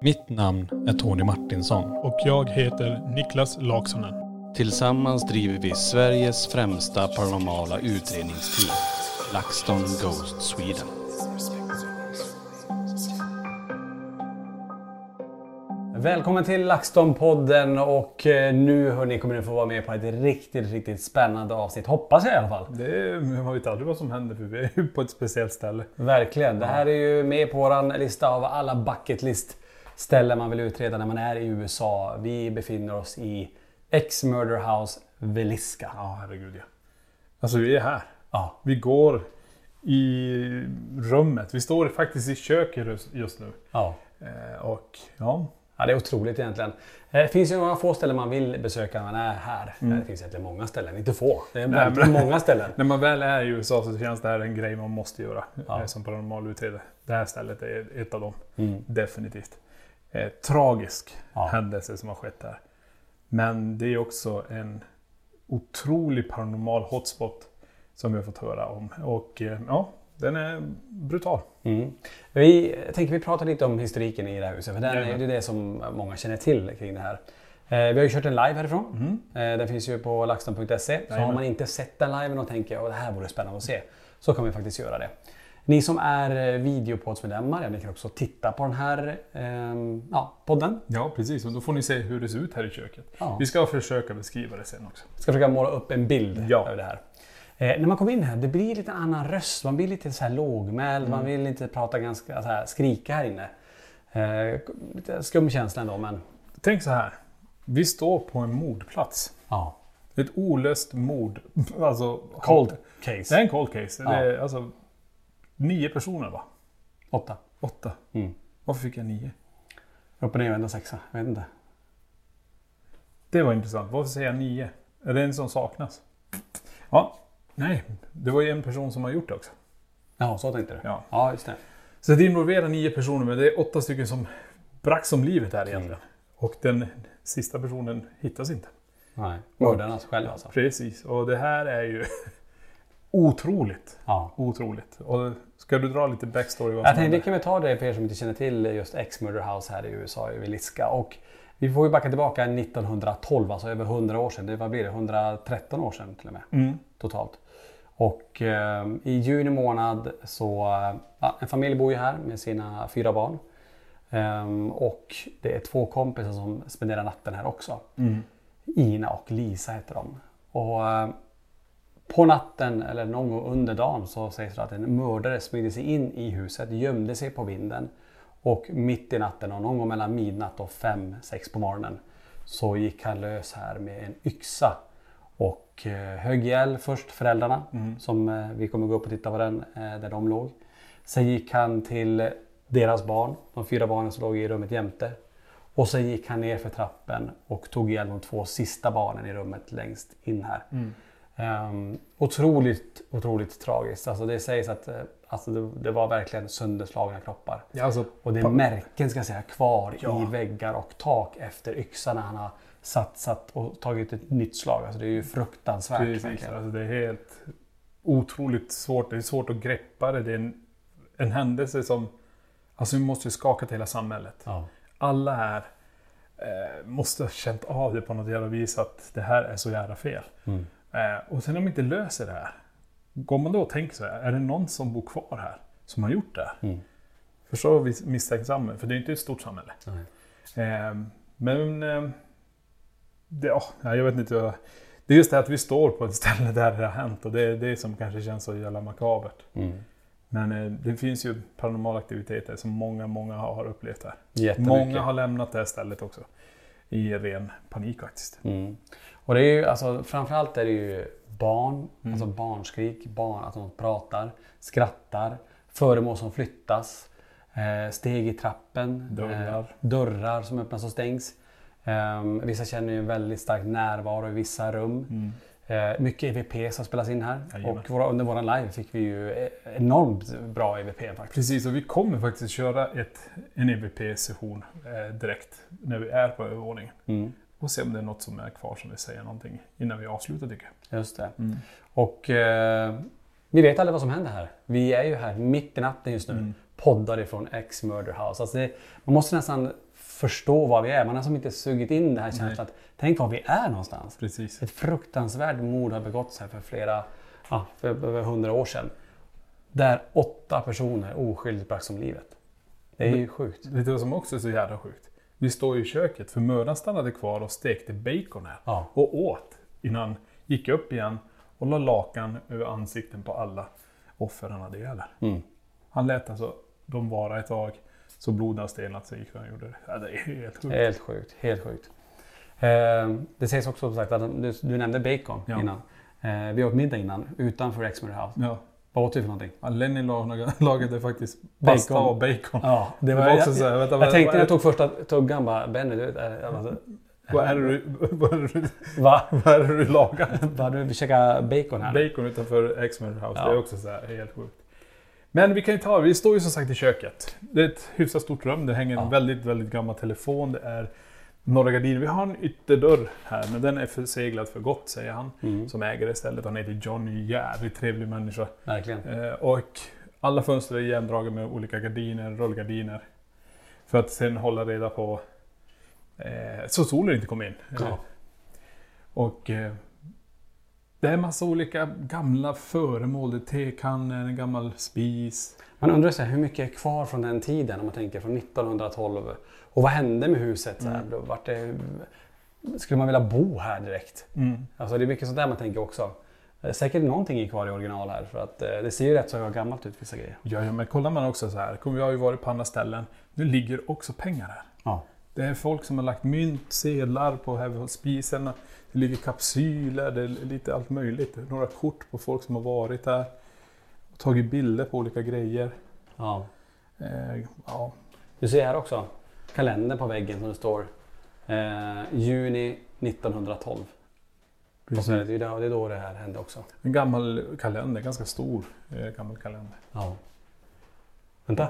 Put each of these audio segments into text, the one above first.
Mitt namn är Tony Martinsson. Och jag heter Niklas Laksonen. Tillsammans driver vi Sveriges främsta paranormala utredningsteam. LaxTon Ghost Sweden. Välkommen till LaxTon-podden och eh, nu hörni kommer ni få vara med på ett riktigt, riktigt spännande avsnitt. Hoppas jag i alla fall. Det, man vet aldrig vad som händer för vi är ju på ett speciellt ställe. Verkligen. Det här är ju med på våran lista av alla bucket list ställen man vill utreda när man är i USA. Vi befinner oss i X-Murder House Veliska. Ja, herregud ja. Alltså vi är här. Ja. Vi går i rummet. Vi står faktiskt i köket just- nu. Ja. Eh, och ja, Ja, det är otroligt egentligen. Eh, Det finns ju några få ställen man vill besöka när man är här. Det finns egentligen många ställen, inte få. Det är Mm. Nej, men- många ställen. när man väl är i USA så känns det här en grej man måste göra Ja. eh, som paranormal utredare. Det här stället är ett av dem. Mm. Definitivt. Eh, tragisk Ja. händelse som har skett här. Men det är också en otrolig paranormal hotspot som vi har fått höra om. Och eh, ja, den är brutal. Mm. Vi jag tänker vi pratar lite om historiken i det här huset, för den är Jajamän. det som många känner till kring det här. Eh, vi har ju kört en live härifrån. Eh, den finns ju på laxton.se. Så har man inte sett den liven och tänker att det här vore spännande att se, så kan vi faktiskt göra det. Ni som är eh, videopoddsmedlemmar, ja, ni kan också titta på den här ehm, ja, podden. Ja, precis. Och då får ni se hur det ser ut här i köket. Ja. Vi ska försöka beskriva det sen också. Jag ska försöka måla upp en bild Ja. över det här. Eh, när man kommer in här, det blir lite annan röst. Man blir lite så här lågmäld. Mm. Man vill inte prata ganska så här, skrika här inne. Eh, lite skum känsla ändå, men Tänk så här. Vi står på en mordplats. ja. Ett olöst mord. Alltså, Cold case. Det är en cold case. Ja. Det är alltså nio personer va? Åtta. Åtta. Mm. Varför fick jag nio? Upp och nervända sexa. Jag vet inte. Det var intressant. Varför säger jag nio? Är det en som saknas? Ja. Nej, det var ju en person som har gjort det också. Ja, så tänkte du. Ja. ja just det. Så det involverar nio personer, men det är åtta stycken som bracks om livet här egentligen. Och den sista personen hittas inte. Nej. Mördarnas själv alltså. Precis, och det här är ju otroligt. Ja. Otroligt. Och ska du dra lite backstory? Vad Jag tänkte, hände? kan vi ta det för er som inte känner till just X-Murder House här i USA, i Villisca. Och vi får ju backa tillbaka 1912, alltså över 100 år sedan. Det, vad blir det? 113 år sedan till och med. Mm. Totalt. Och eh, i juni månad så, eh, ja, en familj bor ju här med sina fyra barn. Ehm, och det är två kompisar som spenderar natten här också. Mm. Ina och Lisa heter de. Och eh, på natten eller någon gång under dagen så sägs det att en mördare smygde sig in i huset, gömde sig på vinden och mitt i natten och någon gång mellan midnatt och fem sex på morgonen så gick han lös här med en yxa och eh, högg ihjäl först föräldrarna som eh, vi kommer gå upp och titta på den eh, där de låg. Sen gick han till deras barn, de fyra barnen som låg i rummet jämte. Och sen gick han ner för trappen och tog ihjäl de två sista barnen i rummet längst in här. Ehm, otroligt, otroligt tragiskt. Alltså det sägs att eh, alltså det, det var verkligen sönderslagna kroppar. Ja, alltså, Och det är märken ska säga kvar Ja. i väggar och tak efter yxan när han har satsat och tagit ett nytt slag. Alltså det är ju fruktansvärt. Precis, alltså det är helt otroligt svårt. Det är svårt att greppa det. Det är en, en händelse som... Alltså vi måste ju skaka till hela samhället. Ja. Alla här eh, måste ha känt av det på något jävla vis att det här är så jävla fel. Mm. Eh, och sen om de inte löser det här. Går man då och tänker så här, är det någon som bor kvar här som har gjort det? Mm. Förstår vi misstänksamma, för det är inte ett stort samhälle. Eh, men... Eh, det, ja, jag vet inte. vad- Det är just det att vi står på ett ställe där det har hänt och det är det som kanske känns så jävla makabert. Mm. Men eh, det finns ju paranormala aktiviteter som många, många har upplevt här. Många har lämnat det här stället också. I ren panik faktiskt. Mm. Och det är ju alltså framförallt är det ju barn, Mm. alltså barnskrik, barn, att de pratar, skrattar, föremål som flyttas, eh, steg i trappen, Dörrar. eh, dörrar som öppnas och stängs. Eh, vissa känner ju en väldigt stark närvaro i vissa rum. Eh, mycket EVP som spelas in här. Mm. Jajamän. Och våra, under våran live fick vi ju eh, enormt bra EVP faktiskt. Precis, och vi kommer faktiskt köra ett, en EVP-session eh, direkt när vi är på övervåningen. Mm. Och se om det är något som är kvar som vill säga någonting innan vi avslutar tycker jag. Just det. Mm. Och eh, vi vet aldrig vad som händer här. Vi är ju här mitt i natten just nu. Mm. Poddar ifrån X-Murder House. Alltså det, man måste nästan förstå var vi är. Man har som inte sugit in det här känslan. att Tänk var vi är någonstans. Precis. Ett fruktansvärt mord har begåtts här för flera, ja, för över hundra år sedan. Där åtta personer oskyldigt bragts om livet. Det är ju sjukt. Vet du vad som också är så jävla sjukt? Vi står i köket för mördaren stannade kvar och stekte bacon här. Ja. Och åt innan gick upp igen och la lakan över ansikten på alla offer han hade ihjäl. Mm. Han lät alltså dem vara ett tag så blodet har stelnat så gick han gjorde det. Ja, det är helt sjukt. Helt sjukt. Helt sjukt. Eh, det sägs också som sagt att du, du nämnde bacon Ja. innan. Eh, vi åt middag innan utanför X-Murder House. Ja. Vad åt vi för någonting? Ja, Lenny lagade, lagade faktiskt pasta Bacon. och bacon. Ja, Det var också jag, så här, vänta, jag vad- tänkte när är- jag tog första tuggan bara Benny, du vet, alltså, Vad är det du, vad är det du, va? vad är det du lagar? Vad du käka bacon här? Bacon utanför X-Men House. Ja. Det är också så här helt sjukt. Men vi kan ju ta, vi står ju som sagt i köket. Det är ett hyfsat stort rum. Det hänger en Ja. väldigt, väldigt gammal telefon. Det är några gardiner. Vi har en ytterdörr här, men den är förseglad för gott, säger han. Mm, Som äger det stället. Han heter Johnny, jävligt trevlig människa. verkligen. Eh, och alla fönster är igendragna med olika gardiner, rullgardiner. För att sen hålla reda på eh, så solen inte kommer in. Ja. Och eh, det är massa olika gamla föremål. Det är tekannor, en gammal spis. Man undrar så här, hur mycket är kvar från den tiden om man tänker från 1912? Och vad hände med huset? Så här? Mm. Vart det, skulle man vilja bo här direkt? Mm. Alltså det är mycket sånt där man tänker också. Eh, Säkert någonting är kvar i original här för att eh, det ser ju rätt så gammalt ut vissa grejer. Ja, ja, men kollar man också så här. Vi har ju varit på andra ställen. Nu ligger också pengar här. Ja. Det är folk som har lagt mynt, sedlar på här spisen. Det ligger kapsyler, det är lite allt möjligt. Några kort på folk som har varit här. Tagit bilder på olika grejer. ja. Eh, ja, Du ser här också kalendern på väggen som det står eh, juni 1912. Och så är det, är då- det är då det här hände också. en gammal kalender, ganska stor eh, gammal kalender. Ja. Vänta.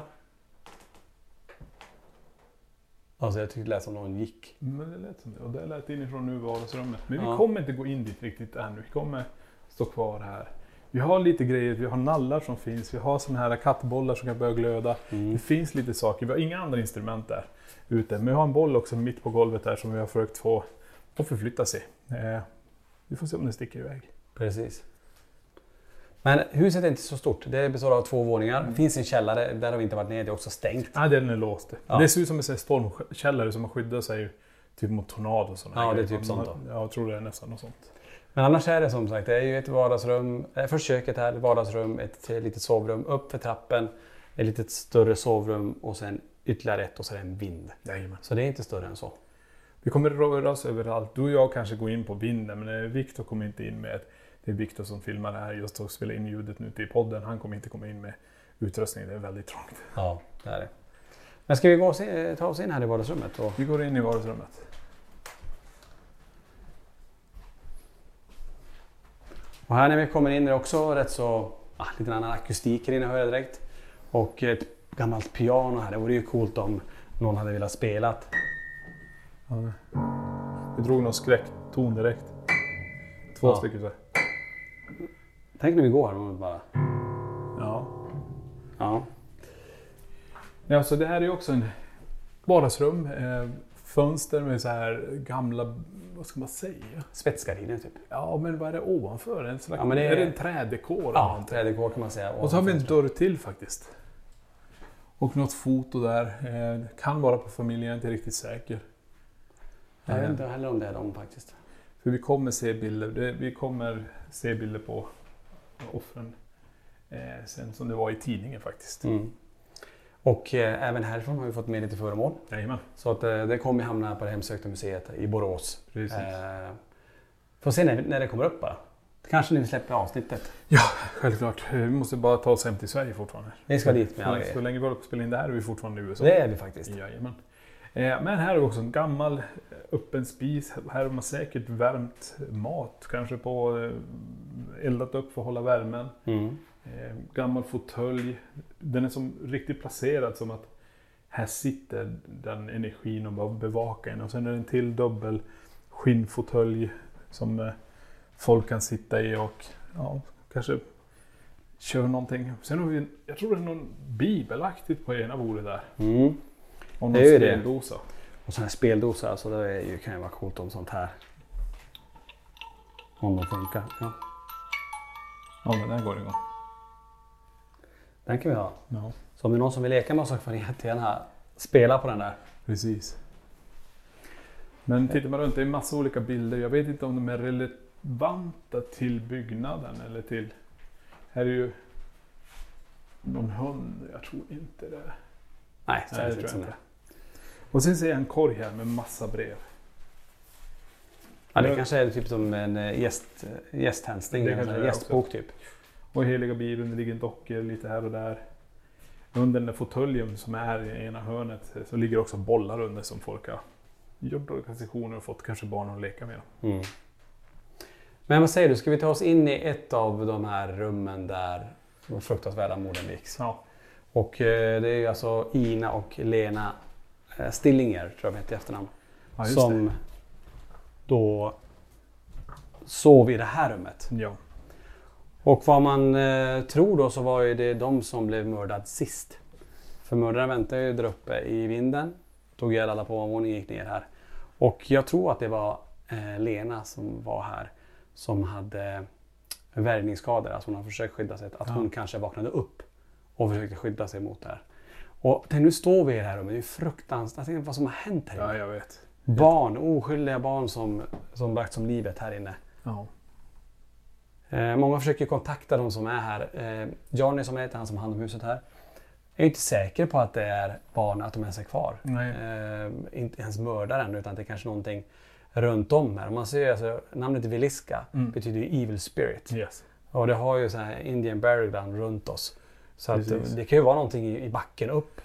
Alltså jag tyckte det lät som någon gick. Men det lät som det. Och det lät inifrån nu vardagsrummet. Men vi Ja. kommer inte gå in dit riktigt ännu. Vi kommer stå kvar här. Vi har lite grejer. Vi har nallar som finns. Vi har såna här kattbollar som kan börja glöda. Mm. Det finns lite saker. Vi har inga andra instrument där ute. Men vi har en boll också mitt på golvet där som vi har försökt få att förflytta sig. Eh, vi får se om den sticker iväg. Precis. Men huset är inte så stort. Det består av två våningar. Det finns en källare. Där har vi inte varit nere. Det är också stängt. Nej, den är låst. Ja. Det ser ut som en stormkällare som man skyddar sig typ mot tornado och sådana Ja, det är grejer. typ sånt då. Ja, jag tror det är nästan något sånt. Men annars är det som sagt, det är ju ett vardagsrum. eh, Först köket här, vardagsrum, ett litet sovrum. Upp för trappen, ett litet större sovrum och sen ytterligare ett och så är det en vind. Jajamän. Så det är inte större än så. Vi kommer röra oss överallt. Du och jag kanske går in på vinden, men eh, Viktor kommer inte in med... Det är Viktor som filmar det här just och spelar in ljudet nu till podden. Han kommer inte komma in med utrustning. Det är väldigt trångt. Ja, det är det. Men ska vi gå se, ta oss in här i vardagsrummet? Och... Vi går in i vardagsrummet. Och här när vi kommer in är det också rätt så, ah, lite annan akustik här inne hör jag direkt. Och ett gammalt piano här. Det vore ju coolt om någon hade velat spela. Vi drog någon skräckton direkt. Två Ja. stycken så här. Tänk när vi går här och bara... Ja. Ja. Ja, så det här är ju också en vardagsrum. Fönster med så här gamla, vad ska man säga? Spetsgardiner typ. Ja, men vad är det ovanför? En slags, Ja, men det är- är... det en trädekor? Ja, trädgård kan man säga. Och så har vi en dörr till faktiskt. Och något foto där. Eh, kan vara på familjen, jag är inte riktigt säker. Jag vet Eh, inte heller om det är dem faktiskt. För vi kommer se bilder, vi kommer se bilder på offren. Eh, sen som det var i tidningen faktiskt. Mm. Och eh, även härifrån har vi fått med lite föremål. Jajamän. Så att eh, det kommer hamna på det hemsökta museet i Borås. Precis. Eh, får se när, när det kommer upp bara. Kanske när vi släpper avsnittet. Ja, självklart. Vi måste bara ta oss hem till Sverige fortfarande. Vi ska dit med alla Så, länge vi håller på att spela in det här är vi fortfarande i USA. Det är vi faktiskt. Jajamän. Eh, Men här vi också en gammal eh, öppen spis. Här har man säkert värmt mat. Kanske på eh, eldat upp för att hålla värmen. Mm. Gammal fåtölj. Den är som riktigt placerad som att här sitter den energin och bara bevakar en. Och sen är det en till dubbel skinnfåtölj som eh, folk kan sitta i och ja, kanske kör någonting. Sen har vi, en- jag tror det är någon bibelaktigt på ena bordet där. Mm. Det någon är ju det. speldosa. Och här speldosa, alltså det är ju, kan ju vara coolt om sånt här. Om de funkar. Ja. Ja, den där går igång. Den kan vi ha. Ja, Så om det är någon som vill leka med oss så får ni jättegärna spela på den där. precis. Men tittar man runt, det är massa olika bilder. Jag vet inte om de är relevanta till byggnaden eller till... Här är ju någon hund. Jag tror inte det. Nej, det det tror som jag det. inte. Och sen ser jag en korg här med massa brev. Ja, det kanske är typ som en eh, gäst, gästhälsning, Det en det gästbok typ. Och i heliga bibeln det ligger dockor lite här och där. Under den där fåtöljen som är i ena hörnet så ligger också bollar under som folk har gjort organisationer och fått kanske barn att leka med. Mm. Men vad säger du, ska vi ta oss in i ett av de här rummen där de fruktansvärda morden begicks? Ja, Och eh, det är alltså Ina och Lena eh, Stillinger, tror jag de heter i efternamn. ja som då sov i det här rummet. det. Ja. Och vad man eh, tror då så var ju det de som blev mördad sist. För mördaren väntade ju där uppe i vinden. Tog ihjäl alla på ovanvåningen och gick ner här. Och jag tror att det var eh, Lena som var här. Som hade värjningsskador. Alltså hon har försökt skydda sig. Att Ja. hon kanske vaknade upp. Och försökte skydda sig mot det här. Och tänk, nu står vi i det här rummet. Det är fruktansvärt. Tänk vad som har hänt här inne. ja, jag vet. Barn, oskyldiga barn som, som bragts om livet här inne. Ja. Eh, många försöker kontakta de som är här. Eh, Johnny som heter han som har hand om huset här. är inte säker på att det är barn, att de ens är kvar. Eh, inte ens mördaren utan det är kanske någonting runt om här. Man ser alltså, namnet Viliska Mm. betyder ju Evil Spirit. Yes. Och det har ju så här Indian Burial Ground runt oss. Så att, det kan ju vara någonting i, i backen upp.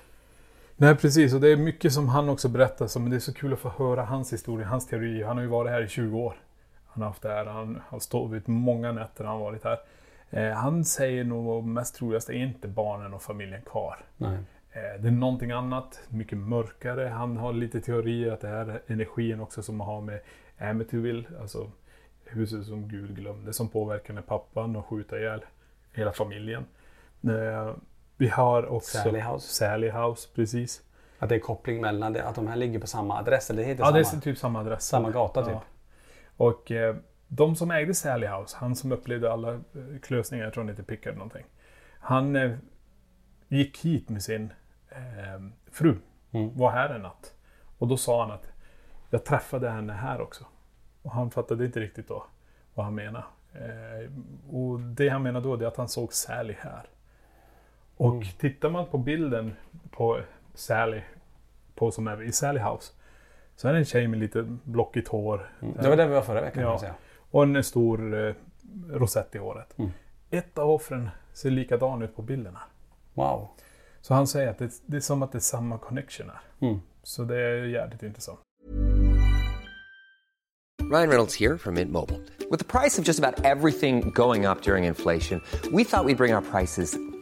Nej precis och det är mycket som han också berättar som det är så kul att få höra hans historia, hans teori. Han har ju varit här i 20 år. Han har haft det här, han har stått många nätter han har varit här. Eh, han säger nog mest troligast är inte barnen och familjen kvar. Nej. Eh, Det är någonting annat, mycket mörkare. Han har lite teorier att det här är energin också som har med Amityville, alltså huset som Gud glömde, som påverkar när pappan och skjuta ihjäl hela familjen. Eh, Vi har också Sally House. Sally House, precis. Att det är koppling mellan det, att de här ligger på samma adress. Eller det heter Ja, det samma, är typ samma adress. samma gata typ. Ja. Och eh, de som ägde Sally House, han som upplevde alla eh, klösningar, jag tror han heter Pickard någonting. Han eh, gick hit med sin eh, fru, Mm. var här en natt. Och då sa han att jag träffade henne här också. Och han fattade inte riktigt då vad han menade. Och det han menade då det är att han såg Sally här. Och Mm. tittar man på bilden på Sally, på som är i Sally House, så är det en tjej med lite blockigt hår. Mm. Det var där vi var förra veckan kan Ja. man säga. Och en stor eh, rosett i håret. Mm. Ett av offren ser likadan ut på bilderna. Wow. Så han säger att det, det är som att det är samma connection här. Mm. Så det är jävligt intressant. Ryan Reynolds here from Mint Mobile. With the price of just about everything going up during inflation, we thought we'd bring our prices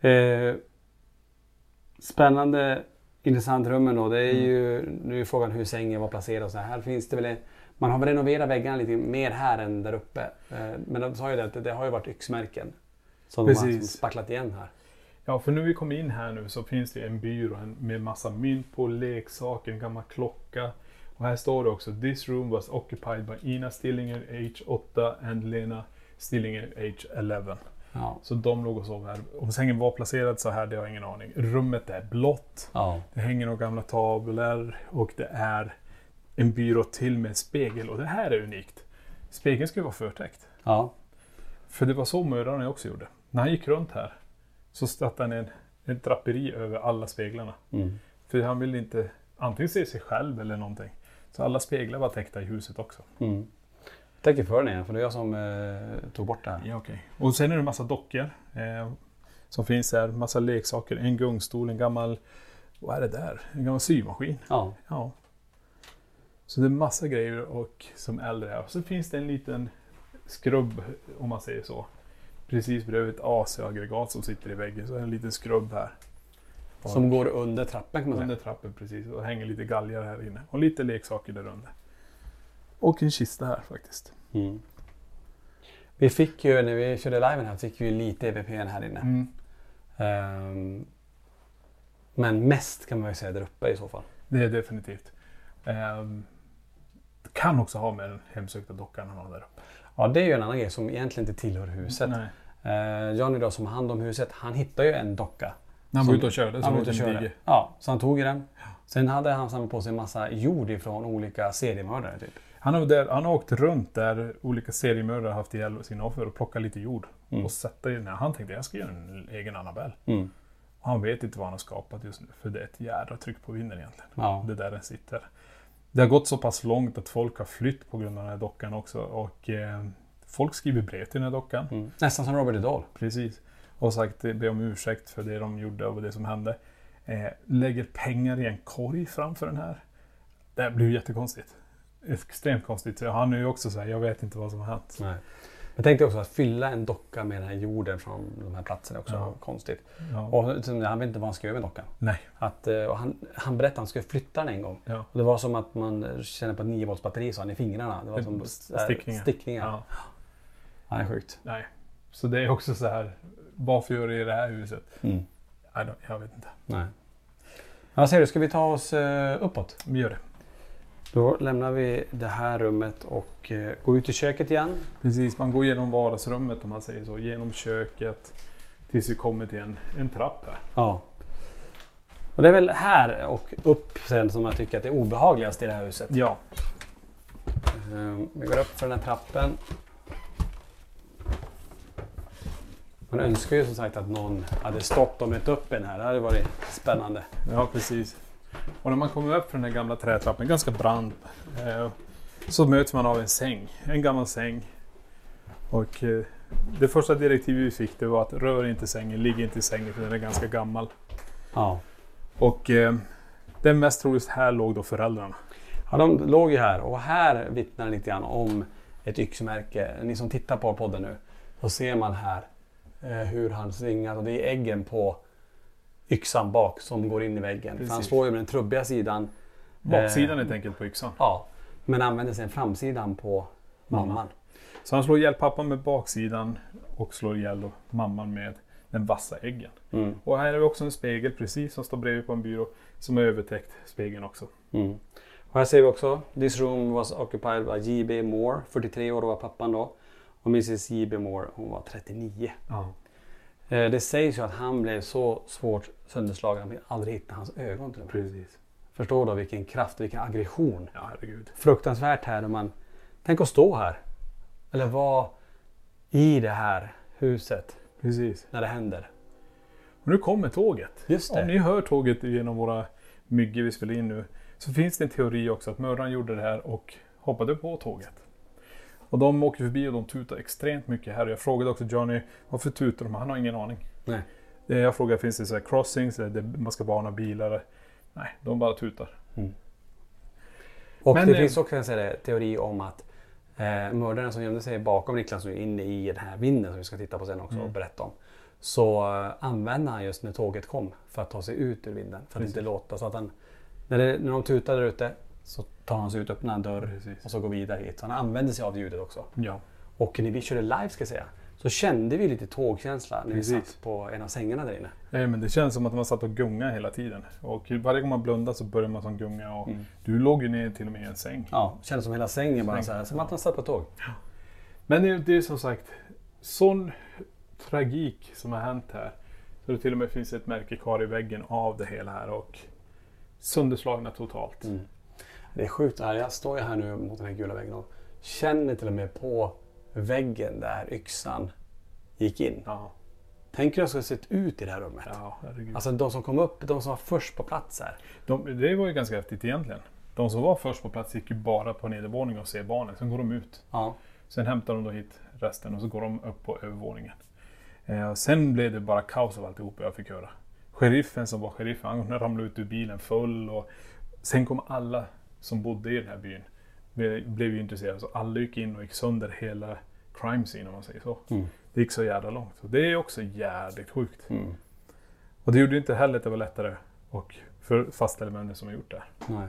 Eh, spännande, intressant rummen då. Det är ju, nu är frågan hur sängen var placerad och så här. här finns det väl, en- man har väl renoverat väggarna lite mer här än där uppe. Eh, men de sa ju det att det, har ju varit yxmärken. Som de har Precis. liksom spacklat igen här. Ja, för nu vi kom in här nu så finns det en byrå med massa mynt på, leksaker, en gammal klocka. Och här står det också This room was occupied by Ina Stillinger, age 8 and Lena Stillinger, age 11. Ja. Så de låg och sov här. Om sängen var placerad så här, det har jag ingen aning. Rummet är blått. Ja. Det hänger några gamla tavlor och det är en byrå till med en spegel. Och det här är unikt. Spegeln ska ju vara förtäckt. Ja. För det var så mödrarna också gjorde. När han gick runt här så satte han en, en draperi över alla speglarna. Mm. För han ville inte antingen se sig själv eller någonting. Så alla speglar var täckta i huset också. Mm. Tänker för den igen, för det är jag som eh, tog bort det här. Ja, okej. Och sen är det en massa dockor eh, som finns här. Massa leksaker, en gungstol, en gammal... Vad är det där? En gammal symaskin. Ja. Ja. Så det är massa grejer och som äldre är. Och så finns det en liten skrubb, om man säger så. Precis bredvid ett AC-aggregat som sitter i väggen. Så är det en liten skrubb här. Och Som går under trappen kan man under säga. trappen precis. Och hänger lite galgar här inne. Och lite leksaker där under. Och en kista här faktiskt. Mm. Vi fick ju, när vi körde liven här, fick vi lite EVPN här inne. Mm. Ehm, men mest kan man ju säga där uppe i så fall. Det är definitivt. Ehm, det kan också ha med den hemsökta dockan han har där uppe. Ja, det är ju en annan grej som egentligen inte tillhör huset. Nej. Uh, Johnny då som har hand om huset, han hittade ju en docka. När han var ute och körde Han var ute och körde. Ja, så han tog ju den. Sen hade han samlat på sig en massa jord ifrån olika seriemördare typ. Han har, där, han har åkt runt där olika seriemördare har haft ihjäl sina offer och plockat lite jord. Mm. Och sätta i den här. Han tänkte jag ska göra en egen Annabelle. Mm. Han vet inte vad han har skapat just nu. För det är ett jädra tryck på vinden egentligen. Ja. Det är där den sitter. Det har gått så pass långt att folk har flytt på grund av den här dockan också. Och eh, folk skriver brev till den här dockan. Mm. Nästan som Robert Idol. Precis. Och sagt be om ursäkt för det de gjorde och det som hände. Eh, lägger pengar i en korg framför den här. Det här blir ju jättekonstigt. Extremt konstigt. Så Han är ju också så här, jag vet inte vad som har hänt. Nej. Jag tänkte också att fylla en docka med den här jorden från de här platserna också Ja. konstigt. Ja. Och sen, han vet inte vad han ska göra med dockan. Nej. Att, eh, och han, han berättade att han skulle flytta den en gång. Ja. Och det var som att man känner på ett 9 volts batteri så han i fingrarna. Det var som St- eh, stickningar. stickningar. Ja. Ja, det är sjukt. Nej. Så det är också så här, varför gör det i det här huset? Mm. Jag vet inte. Nej. Vad säger du, ska vi ta oss eh, uppåt? Vi gör det. Då lämnar vi det här rummet och eh, går ut i köket igen. Precis, man går genom vardagsrummet om man säger så. Genom köket. Tills vi kommer till en, en trapp här. Ja. Och det är väl här och upp sen som jag tycker att det är obehagligast i det här huset. Ja. Eh, Vi går upp för den här trappen. Man önskar ju som sagt att någon hade stått och mött upp en här. Det hade varit spännande. Ja, precis. Och när man kommer upp för den här gamla trätrappen, ganska brant, eh, så möts man av en säng. En gammal säng. Och eh, det första direktivet vi fick det var att rör inte sängen, ligg inte i sängen för den är ganska gammal. Ja. Och eh, det mest troligt här låg då föräldrarna. Ja, de låg ju här och här vittnar lite grann om ett yxmärke. Ni som tittar på podden nu, så ser man här eh, hur han svingar och det är äggen på yxan bak som går in i väggen. För han slår ju med den trubbiga sidan. Baksidan Eh, helt enkelt på yxan. Ja, men använder sen framsidan på mamman. Så han slår ihjäl pappan med baksidan och slår ihjäl mamman med den vassa äggen. Mm. Och här har vi också en spegel precis som står bredvid på en byrå som är övertäckt spegeln också. Mm. Och här ser vi också, this room was occupied by J.B. Moore, 43 år var pappan då. Och Mrs J.B. Moore, hon var 39. Ja. Eh, Det sägs ju att han blev så svårt sönderslagen att man aldrig hittade hans ögon till och med. Precis. Förstår då vilken kraft, vilken aggression. Ja, herregud. Fruktansvärt här man... Tänk att stå här. Eller vara i det här huset Precis. när det händer. Och nu kommer tåget. Just det. Om ni hör tåget genom våra myggor vi spelar in nu så finns det en teori också att mördaren gjorde det här och hoppade på tåget. Och de åker förbi och de tutar extremt mycket här. Och jag frågade också Johnny varför tutar de? Han har ingen aning. Nej. Jag frågade finns det så här crossings där man ska varna bilar? Nej, de bara tutar. Och Men, det eh, finns också en här teori om att eh, mördaren som gömde sig bakom Niklas nu inne i den här vinden som vi ska titta på sen också Mm. och berätta om. Så eh, använde han just när tåget kom för att ta sig ut ur vinden. För att Precis. inte låta så att han... När, det, när de tutar där ute så tar han sig ut, öppnar en dörr Precis. och så går vidare hit. Så han använder sig av ljudet också. Ja. Och när vi körde live ska jag säga så kände vi lite tågkänsla när vi Precis. satt på en av sängarna där inne. Nej, men det känns som att man satt och gungade hela tiden. Och varje gång man blundar så börjar man som gunga. Och Mm. Du låg ju ner till och med i en säng. Ja, kändes som hela sängen bara Säng. så här, som att man satt på tåg. Men det, det är som sagt sån tragik som har hänt här. Så det till och med finns ett märke kvar i väggen av det hela här och sönderslagna totalt. Mm. Det är sjukt det här. Jag står ju här nu mot den här gula väggen och känner till och med på väggen där yxan gick in. Ja, Tänk hur det skulle sett ut i det här rummet. ja. Alltså de som kom upp, de som var först på plats här. De, det var ju ganska häftigt egentligen. De som var först på plats gick ju bara på nedervåningen och se barnen. Sen går de ut. Ja. Sen hämtar de då hit resten och så går de upp på övervåningen. Eh, sen blev det bara kaos av alltihop jag fick höra. Sheriffen som var sheriff, han ramlade ut ur bilen full. Och sen kom alla som bodde i den här byn. Blev, ju intresserade. Så alla gick in och gick sönder hela crime scene om man säger så. Mm. Det gick så jävla långt. Så det är också jävligt sjukt. Mm. Och det gjorde inte heller att det var lättare att för- fastställa vem som har gjort det. Nej.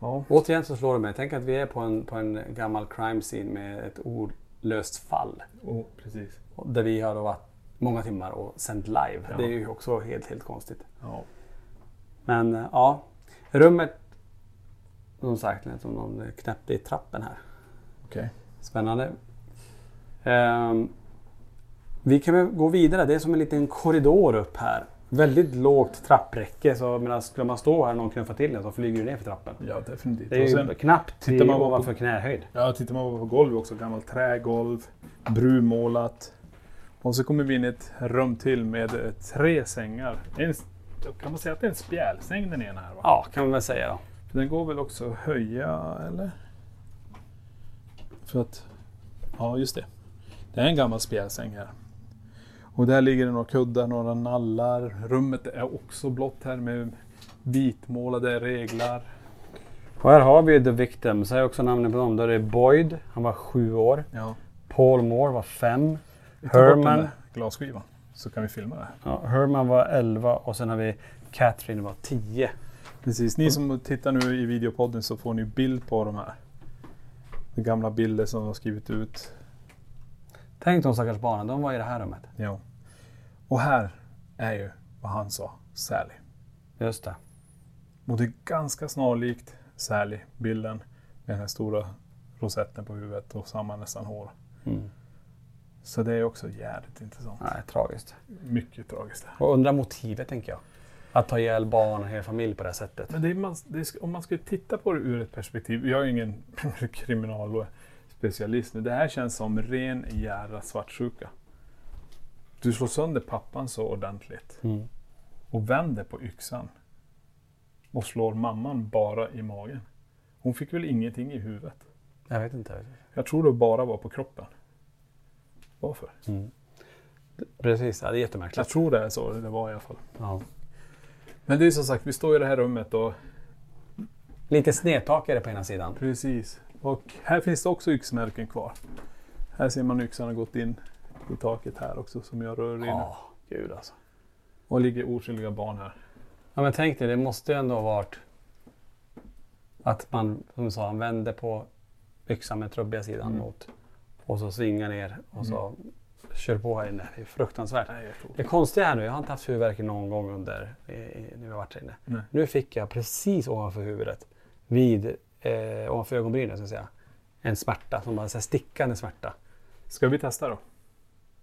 Ja. Återigen så slår det mig. Tänk att vi är på en, på en gammal crime scene med ett olöst fall. Och, precis. Och Där vi har då varit många timmar och sänt live. Ja. Det är ju också helt, helt konstigt. Ja. Men eh, ja, rummet som sagt lät som någon knäppte i trappen här. Okej. Spännande. Ehm, vi kan gå vidare. Det är som en liten korridor upp här. Väldigt lågt trappräcke så medan skulle man stå här och någon knuffar till en så flyger du ner för trappen. Ja, definitivt. Det är ju sen- knappt tittar man på- ovanför knähöjd. Ja, tittar man på golvet också, gammalt trägolv, brunmålat. Och så kommer vi in i ett rum till med eh, tre sängar. En, kan man säga att det är en spjälsäng den ena här va? Ja, kan man väl säga då. För den går väl också att höja, eller? För att... Ja, just det. Det är en gammal spjälsäng här. Och där ligger det några kuddar, några nallar. Rummet är också blått här med vitmålade reglar. Och här har vi The Victims. Här är också namnet på dem. Där är Boyd, han var sju år. Ja. Paul Moore var fem. Herman, glasskivan. Så kan vi filma det. ja, Herman var 11 och sen har vi Catherine var 10. Precis, ni som tittar nu i videopodden så får ni bild på de här. De gamla bilder som de har skrivit ut. Tänk de stackars barnen, de var i det här rummet. Ja. Och här är ju vad han sa, Sally. Just det. Och det är ganska snarlikt Sally, bilden med den här stora rosetten på huvudet och samma nästan hår. Mm. Så det är också jävligt intressant. Nej, tragiskt. Mycket tragiskt. Och undra motivet tänker jag. Att ta ihjäl barn och hela familj på det här sättet. Men man, är, om man skulle titta på det ur ett perspektiv. Jag är ingen kriminalspecialist nu. Det här känns som ren jävla svartsjuka. Du slår sönder pappan så ordentligt. Mm. Och vänder på yxan. Och slår mamman bara i magen. Hon fick väl ingenting i huvudet. Jag vet inte. Jag tror det bara var på kroppen. Varför? Precis, ja, det är Jag jättemärkligt. tror det är så det var i alla fall. Ja. Men det är som sagt, vi står i det här rummet och Lite snedtak är det på ena sidan. Precis. Och här finns det också yxmärken kvar. Här ser man yxan har gått in i taket här också som jag rör in. Ja, gud alltså. Och ligger oskyldiga barn här. Ja men tänk dig, det måste ju ändå ha varit att man, som du sa, han vände på yxan med trubbiga sidan Mm. mot och så svingar ner och så kör på här inne. Det är fruktansvärt. Nej, Det konstiga här nu, jag har inte haft huvudvärk någon gång under i, i, när jag har varit här inne. Nej. Nu fick jag precis ovanför huvudet, vid, eh, ovanför ögonbrynen ska jag säga, en smärta som bara så här stickande smärta. Ska vi testa då?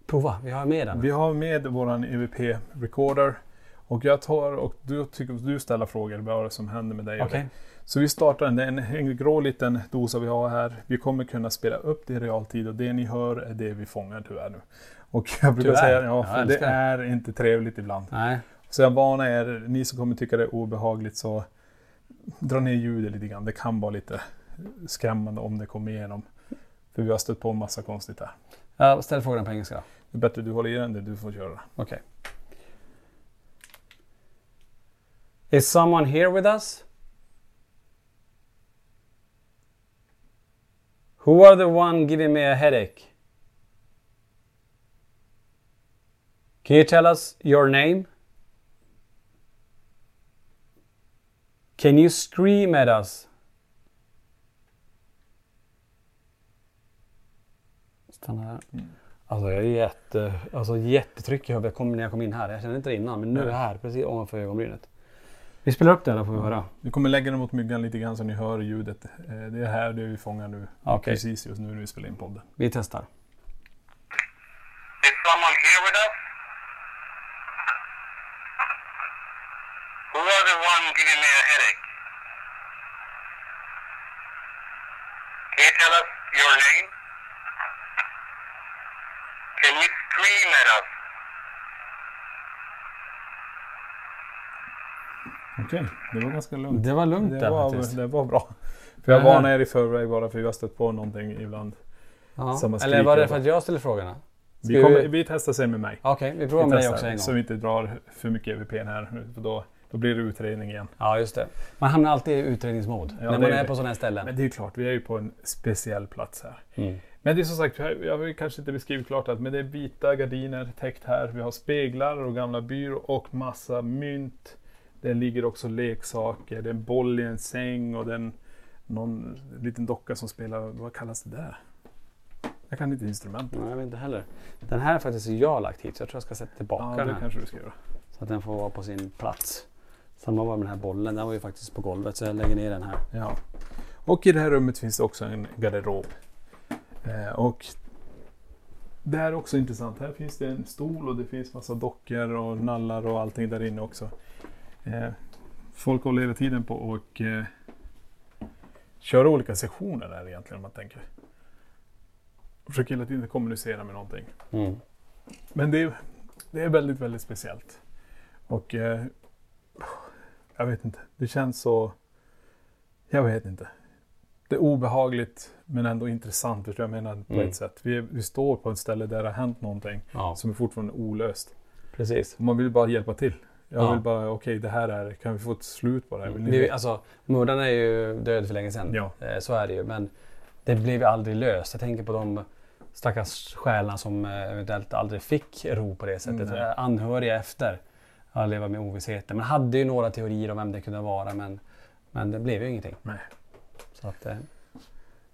Prova, vi har med den. Vi har med våran EVP recorder och jag tar och du tycker du ställer frågor vad är det som händer med dig. det. Så vi startar en, en, en grå liten dosa vi har här. Vi kommer kunna spela upp det i realtid och det ni hör är det vi fångar tyvärr nu. Och jag brukar Tyvärr? säga ja, för det det. är inte trevligt ibland. Nej, Så jag varnar er, ni som kommer tycka det är obehagligt så dra ner ljudet lite grann. Det kan vara lite skrämmande om det kommer igenom. För vi har stött på en massa konstigt här. jag ställer frågan på engelska. Det är bättre du håller i den, det du får köra. Okej. Is someone here with us? Who are the one giving me a headache? Can you tell us your name? Can you scream at us? Stanna här. Alltså jag är jätte, alltså jättetryck i huvudet kom när jag kom in här. Jag kände inte det innan men nu är jag här precis ovanför ögonbrynet. Vi spelar upp det då får vi höra. Vi kommer lägga den mot myggan lite grann så ni hör ljudet. Eh, Det är här det vi fångar nu. Okej. Precis just nu när vi spelar in podden. Vi testar. Is someone here with us? Who are the one giving me a headache? Can you tell us your name? Can you scream at us? Okej, det var ganska lugnt. Det var lugnt det där var, faktiskt. det var bra. För jag varnar er i förväg bara för vi har stött på någonting ibland. Ja. Eller var det för att jag ställer frågorna? Vi, kommer, vi testar sen med mig. Okej, vi provar Vi med dig också en Så gång. vi inte drar för mycket EVP här. För då, då blir det utredning igen. Ja, just det. Man hamnar alltid i utredningsmod Ja, när man är är på sådana här ställen. Men det är ju klart, vi är ju på en speciell plats här. Mm. Men det är som sagt, jag har kanske inte beskrivit klart att men det är vita gardiner täckt här. Vi har speglar och gamla byrå och massa mynt. Det ligger också leksaker. Det är en boll i en säng och den någon liten docka som spelar, vad kallas det där? Jag kan inte instrumentet. Nej, jag vet inte heller. Den här är faktiskt jag lagt hit så jag tror jag ska sätta tillbaka Ja, den det här. kanske du ska göra. Så att den får vara på sin plats. Samma var med den här bollen. Den var ju faktiskt på golvet så jag lägger ner den här. Ja. Och i det här rummet finns det också en garderob. Eh, och det här är också intressant. Här finns det en stol och det finns massa dockor och nallar och allting där inne också. Eh, folk håller hela tiden på och eh, köra olika sektioner där egentligen om man tänker. Försöker hela tiden kommunicera med någonting. Mm. Men det är, det är väldigt, väldigt speciellt. Och eh, jag vet inte, det känns så... Jag vet inte. Det är obehagligt men ändå intressant, förstår jag menar på Mm. ett sätt. Vi, vi står på ett ställe där det har hänt någonting Ja, som är fortfarande olöst. precis. Och man vill bara hjälpa till. Jag Ja. vill bara, okej det här är, kan vi få ett slut på det här? Vi, alltså, mördaren är ju död för länge sedan. Ja. Eh, Så är det ju. Men det blev ju aldrig löst. Jag tänker på de stackars själarna som eh, eventuellt aldrig fick ro på det sättet. Nej. Eh, Anhöriga efter att leva med ovissheten. Man hade ju några teorier om vem det kunde vara men, men det blev ju ingenting. Nej. Så att, eh,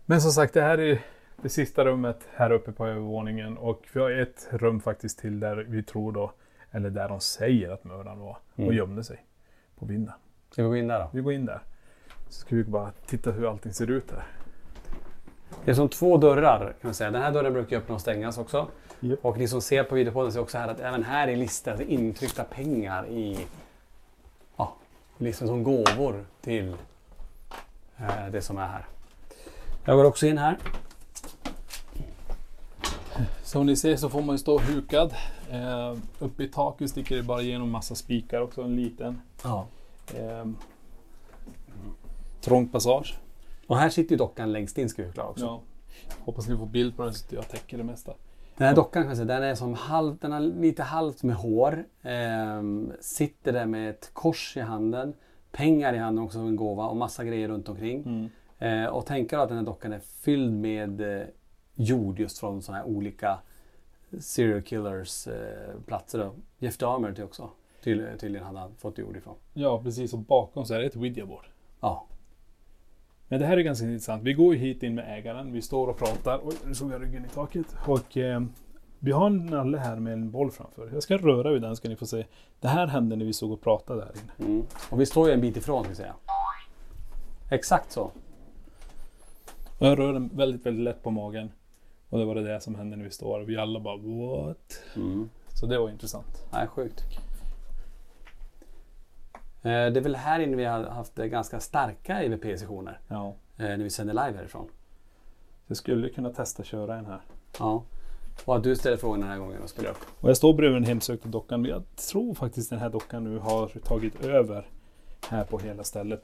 Men som sagt, det här är det sista rummet här uppe på övervåningen. Och vi har ett rum faktiskt till där vi tror då, eller där de säger att mördaren var och Mm. gömde sig. På vinden. ska vi gå in där då? Vi går in där. Så ska vi bara titta hur allting ser ut här. Det är som två dörrar kan man säga. Den här dörren brukar öppna och stängas också. Japp. Och ni som ser på videopodden ser också här att även här är listat intryckta pengar i ja, liksom som gåvor till eh, det som är här. Jag går också in här. Som ni ser så får man ju stå hukad. Eh, uppe i taket sticker det bara igenom massa spikar också, en liten. Ja. Eh, trång passage. Och här sitter ju dockan längst in ska vi förklara också. Ja. Hoppas ni får bild på den så jag täcker det mesta. Den här dockan kan jag säga, den är som halv, den har lite halvt med hår. Ehm, sitter där med ett kors i handen. Pengar i handen också, en gåva och massa grejer runt omkring. Eh, och tänka att den här dockan är fylld med eh, jord just från sådana här olika serial killers eh. Jeff Dahmer till också. Ty, tydligen hade han fått jord ifrån. Ja, precis. Och bakom så är det ett Ouija-board. Ja. Men det här är ganska intressant. Vi går ju hit in med ägaren. Vi står och pratar. Oj, nu såg jag ryggen i taket. Och eh, Vi har en nalle här med en boll framför. Jag ska röra vid den ska ni få se. Det här hände när vi såg och pratade där inne. Mm. Och vi står ju en bit ifrån ska vi säga. Exakt så. Och jag rör den väldigt, väldigt lätt på magen. Och det var det där som hände när vi står. Vi alla bara what? Mm. Så det var intressant. Nej, sjukt. Eh, Det är väl här inne vi har haft ganska starka EVP-sessioner. Ja. eh, När vi sänder live härifrån. Jag skulle kunna testa köra en här. Ja. Och att du ställer frågan den här gången och spelar upp. Och jag står bredvid den hemsökta dockan. Men jag tror faktiskt den här dockan nu har tagit över här på hela stället.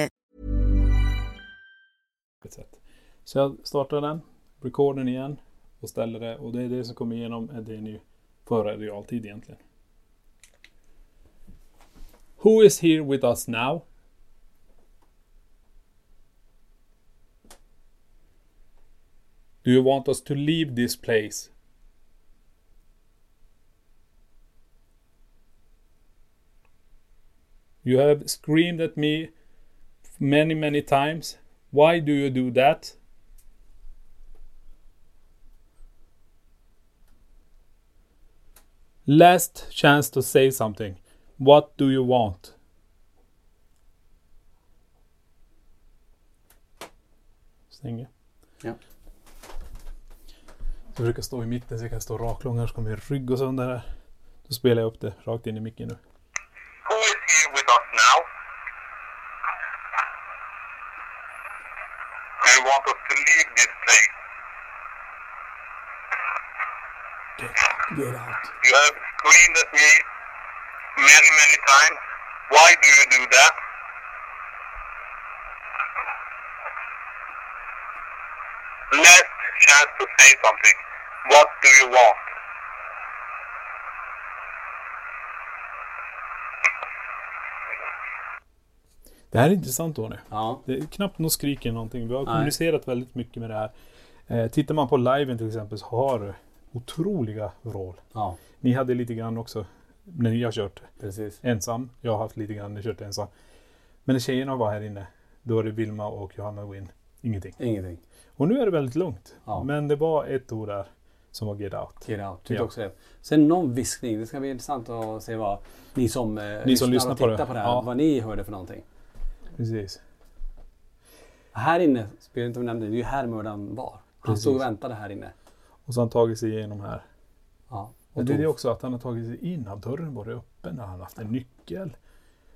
Ett sätt. Så jag startar den, recorden igen och ställer det. Och det är det som kommer igenom är det ni får höra i realtid egentligen. Who is here with us now? Do you want us to leave this place? You have screamed at me many, many times. Why do you do that? Last chance to say something. What do you want? Stänger. Ja. Jag brukar stå i mitten så jag kan stå raklång, annars kommer min rygg gå sönder här. Då spelar jag upp det rakt in i micken nu. Many, times. Why do you do that? Last chance to say something. What do you want? Det här är intressant Tony. Ja. Det är knappt någon skrik eller någonting. Vi har Nej. kommunicerat väldigt mycket med det här. Eh, tittar man på liven till exempel så har otroliga vrål. Ja, Ni hade lite grann också när ni har kört precis. ensam. Jag har haft lite grann när jag kört ensam. Men när tjejerna var här inne, då är det Vilma och Johanna Win. Ingenting. Ingenting. Och nu är det väldigt lugnt. Ja. Men det var ett ord där som var get out. Get out. Tyckte Ja. också det. Sen någon viskning. Det ska bli intressant att se vad ni som, eh, Ni som lyssnar och på det. tittar på det här, Ja. vad ni hörde för någonting. Precis. Här inne, spelar inte om nämnde, det är ju här mördaren var. Han Precis. stod och väntade här inne. Och så har han tagit sig igenom här. Ja. Och det är det också att han har tagit sig in. Att dörren var öppen. Han har haft en nyckel.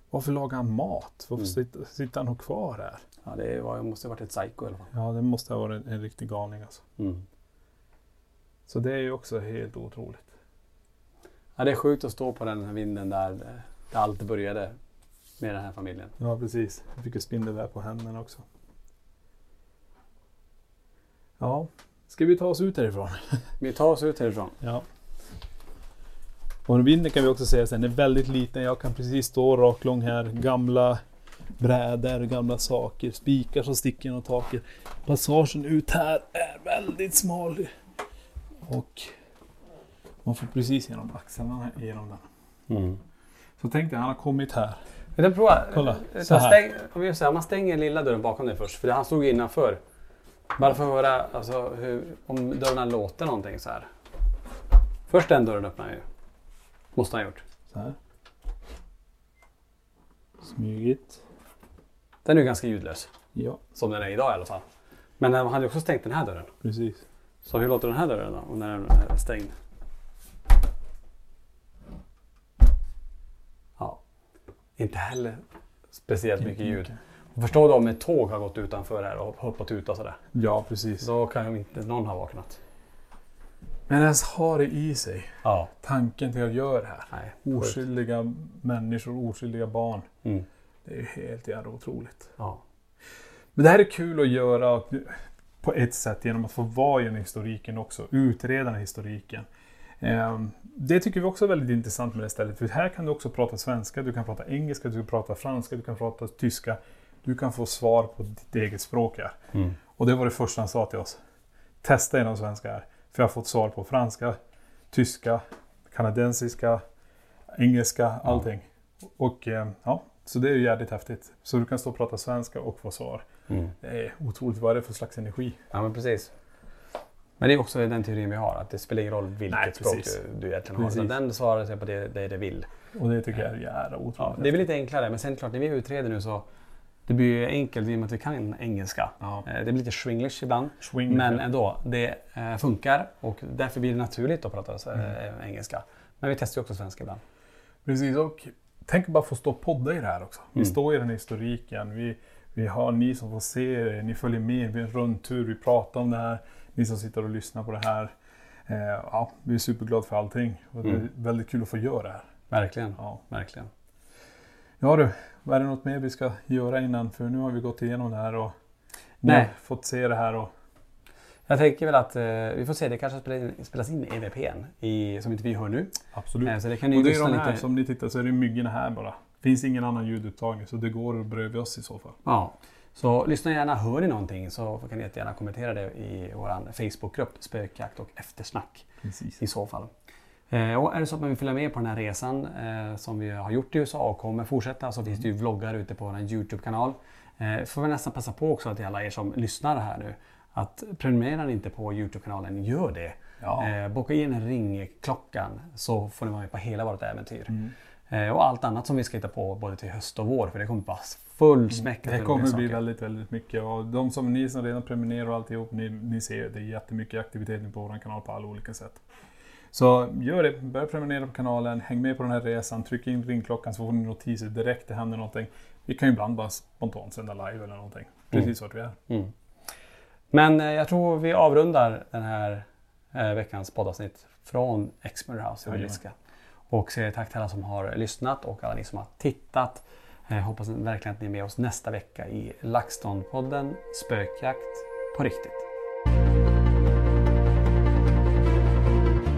Varför lagar han mat? Varför Mm. sitter, sitter han kvar här? Ja, det var, måste ha varit ett psycho i alla fall. Ja, det måste ha varit en, en riktig galning alltså. Mm. Så det är ju också helt otroligt. Ja, det är sjukt att stå på den här vinden där, där allt började med den här familjen. Ja, precis. Jag fick ju spindelväv på händerna också. Ja, Ska vi ta oss ut härifrån? Vi tar oss ut härifrån. Ja. Och vinden kan vi också säga sen är väldigt liten. Jag kan precis stå raklång här. Gamla brädor, gamla saker, spikar som sticker genom taket. Passagen ut här är väldigt smal. Och man får precis genom axlarna genom den. Mm. Så tänk dig, han har kommit här. Vi kan prova. Kolla, Eh, så här. Stäng, om, vi om man stänger lilla dörren bakom dig först, för han stod innanför. Bara för att höra alltså, hur, om dörrarna låter någonting så här. Först den dörren öppnar ju. Måste han ha gjort. Så här. Smygigt. Den är ju ganska ljudlös. Ja, Som den är idag i alla fall. Men han hade ju också stängt den här dörren. precis. Så hur låter den här dörren då? Och när den är stängd? Ja. Inte heller speciellt mycket ljud. Och förstå då om ett tåg har gått utanför här och hoppat ut och sådär. Ja, precis. Då kan ju inte någon ha vaknat. Men ens har det i sig. Ja. Tanken till att göra det här. Nej. Oskyldiga människor, oskyldiga barn. Mm. Det är ju helt jävla otroligt. Ja. Men det här är kul att göra på ett sätt genom att få vara i den historiken också. Utreda den historiken. Ehm, Det tycker vi också är väldigt intressant med det stället. För här kan du också prata svenska, du kan prata engelska, du kan prata franska, du kan prata tyska. Du kan få svar på ditt eget språk här. Mm. Och det var det första han sa till oss. Testa genom svenska här. För jag har fått svar på franska, tyska, kanadensiska, engelska, allting. Och eh, ja, så det är ju jävligt häftigt. Så du kan stå och prata svenska och få svar. Mm. Det är otroligt. Vad är det för slags energi? Ja men precis. Men det är också den teorin vi har. Att det spelar ingen roll vilket Nej, språk du, du egentligen har. Utan den svarar sig på det, det det vill. Och det tycker jag är jävla otroligt. Ja, det är väl lite enklare. Men sen klart när vi utreder nu så det blir ju enkelt i och med att vi kan engelska. Ja. Eh, Det blir lite swinglish ibland. Swinglish, men ändå, det eh, funkar och därför blir det naturligt att prata Mm. eh, engelska. Men vi testar ju också svenska ibland. Precis, och tänk bara få stå och podda i det här också. Vi Mm. står i den här historiken. Vi, vi har ni som får se det, ni följer med, vi har en rundtur, vi pratar om det här. Ni som sitter och lyssnar på det här. Eh, ja, vi är superglada för allting. Och det är Mm. väldigt kul att få göra det här. Verkligen. Ja. Verkligen. Ja du, vad är det något mer vi ska göra innan? För nu har vi gått igenom det här och Nej. fått se det här. Och, Jag tänker väl att eh, vi får se, det kanske spelas in i VPN i, som inte vi hör nu. absolut. Eh, så det kan ni och det är de här, lite. som ni tittar så är det myggorna här bara. finns ingen annan ljudupptagning så det går bredvid oss i så fall. Ja. Så lyssna gärna, hör ni någonting så kan ni jättegärna kommentera det i vår Facebookgrupp Spökjakt och eftersnack Precis. i så fall. Eh, och är det så att man vill följa med på den här resan eh, som vi har gjort i USA och kommer fortsätta så finns det ju vloggar ute på vår Youtube-kanal. Eh, får vi nästan passa på också till alla er som lyssnar här nu att prenumererar ni inte på Youtube-kanalen, gör det. Ja. Boka in ringklockan så får ni vara med på hela vårt äventyr. Mm. Och allt annat som vi ska hitta på både till höst och vår för det kommer vara fullsmäckat Det med kommer bli väldigt, väldigt mycket. Och de som ni som redan prenumererar och alltihop, ni, ni ser det är jättemycket aktivitet på vår kanal på alla olika sätt. Så gör det, börja prenumerera på kanalen, häng med på den här resan, tryck in ringklockan så får ni notiser direkt det händer någonting. Vi kan ju ibland bara spontant sända live eller någonting. Precis vart vi är. Mm. Men eh, jag tror vi avrundar den här eh, veckans poddavsnitt från Exmouth House i. Villiska. Och säger tack till alla som har lyssnat och alla ni som har tittat. Eh, hoppas verkligen att ni är med oss nästa vecka i LaxTon-podden Spökjakt på riktigt.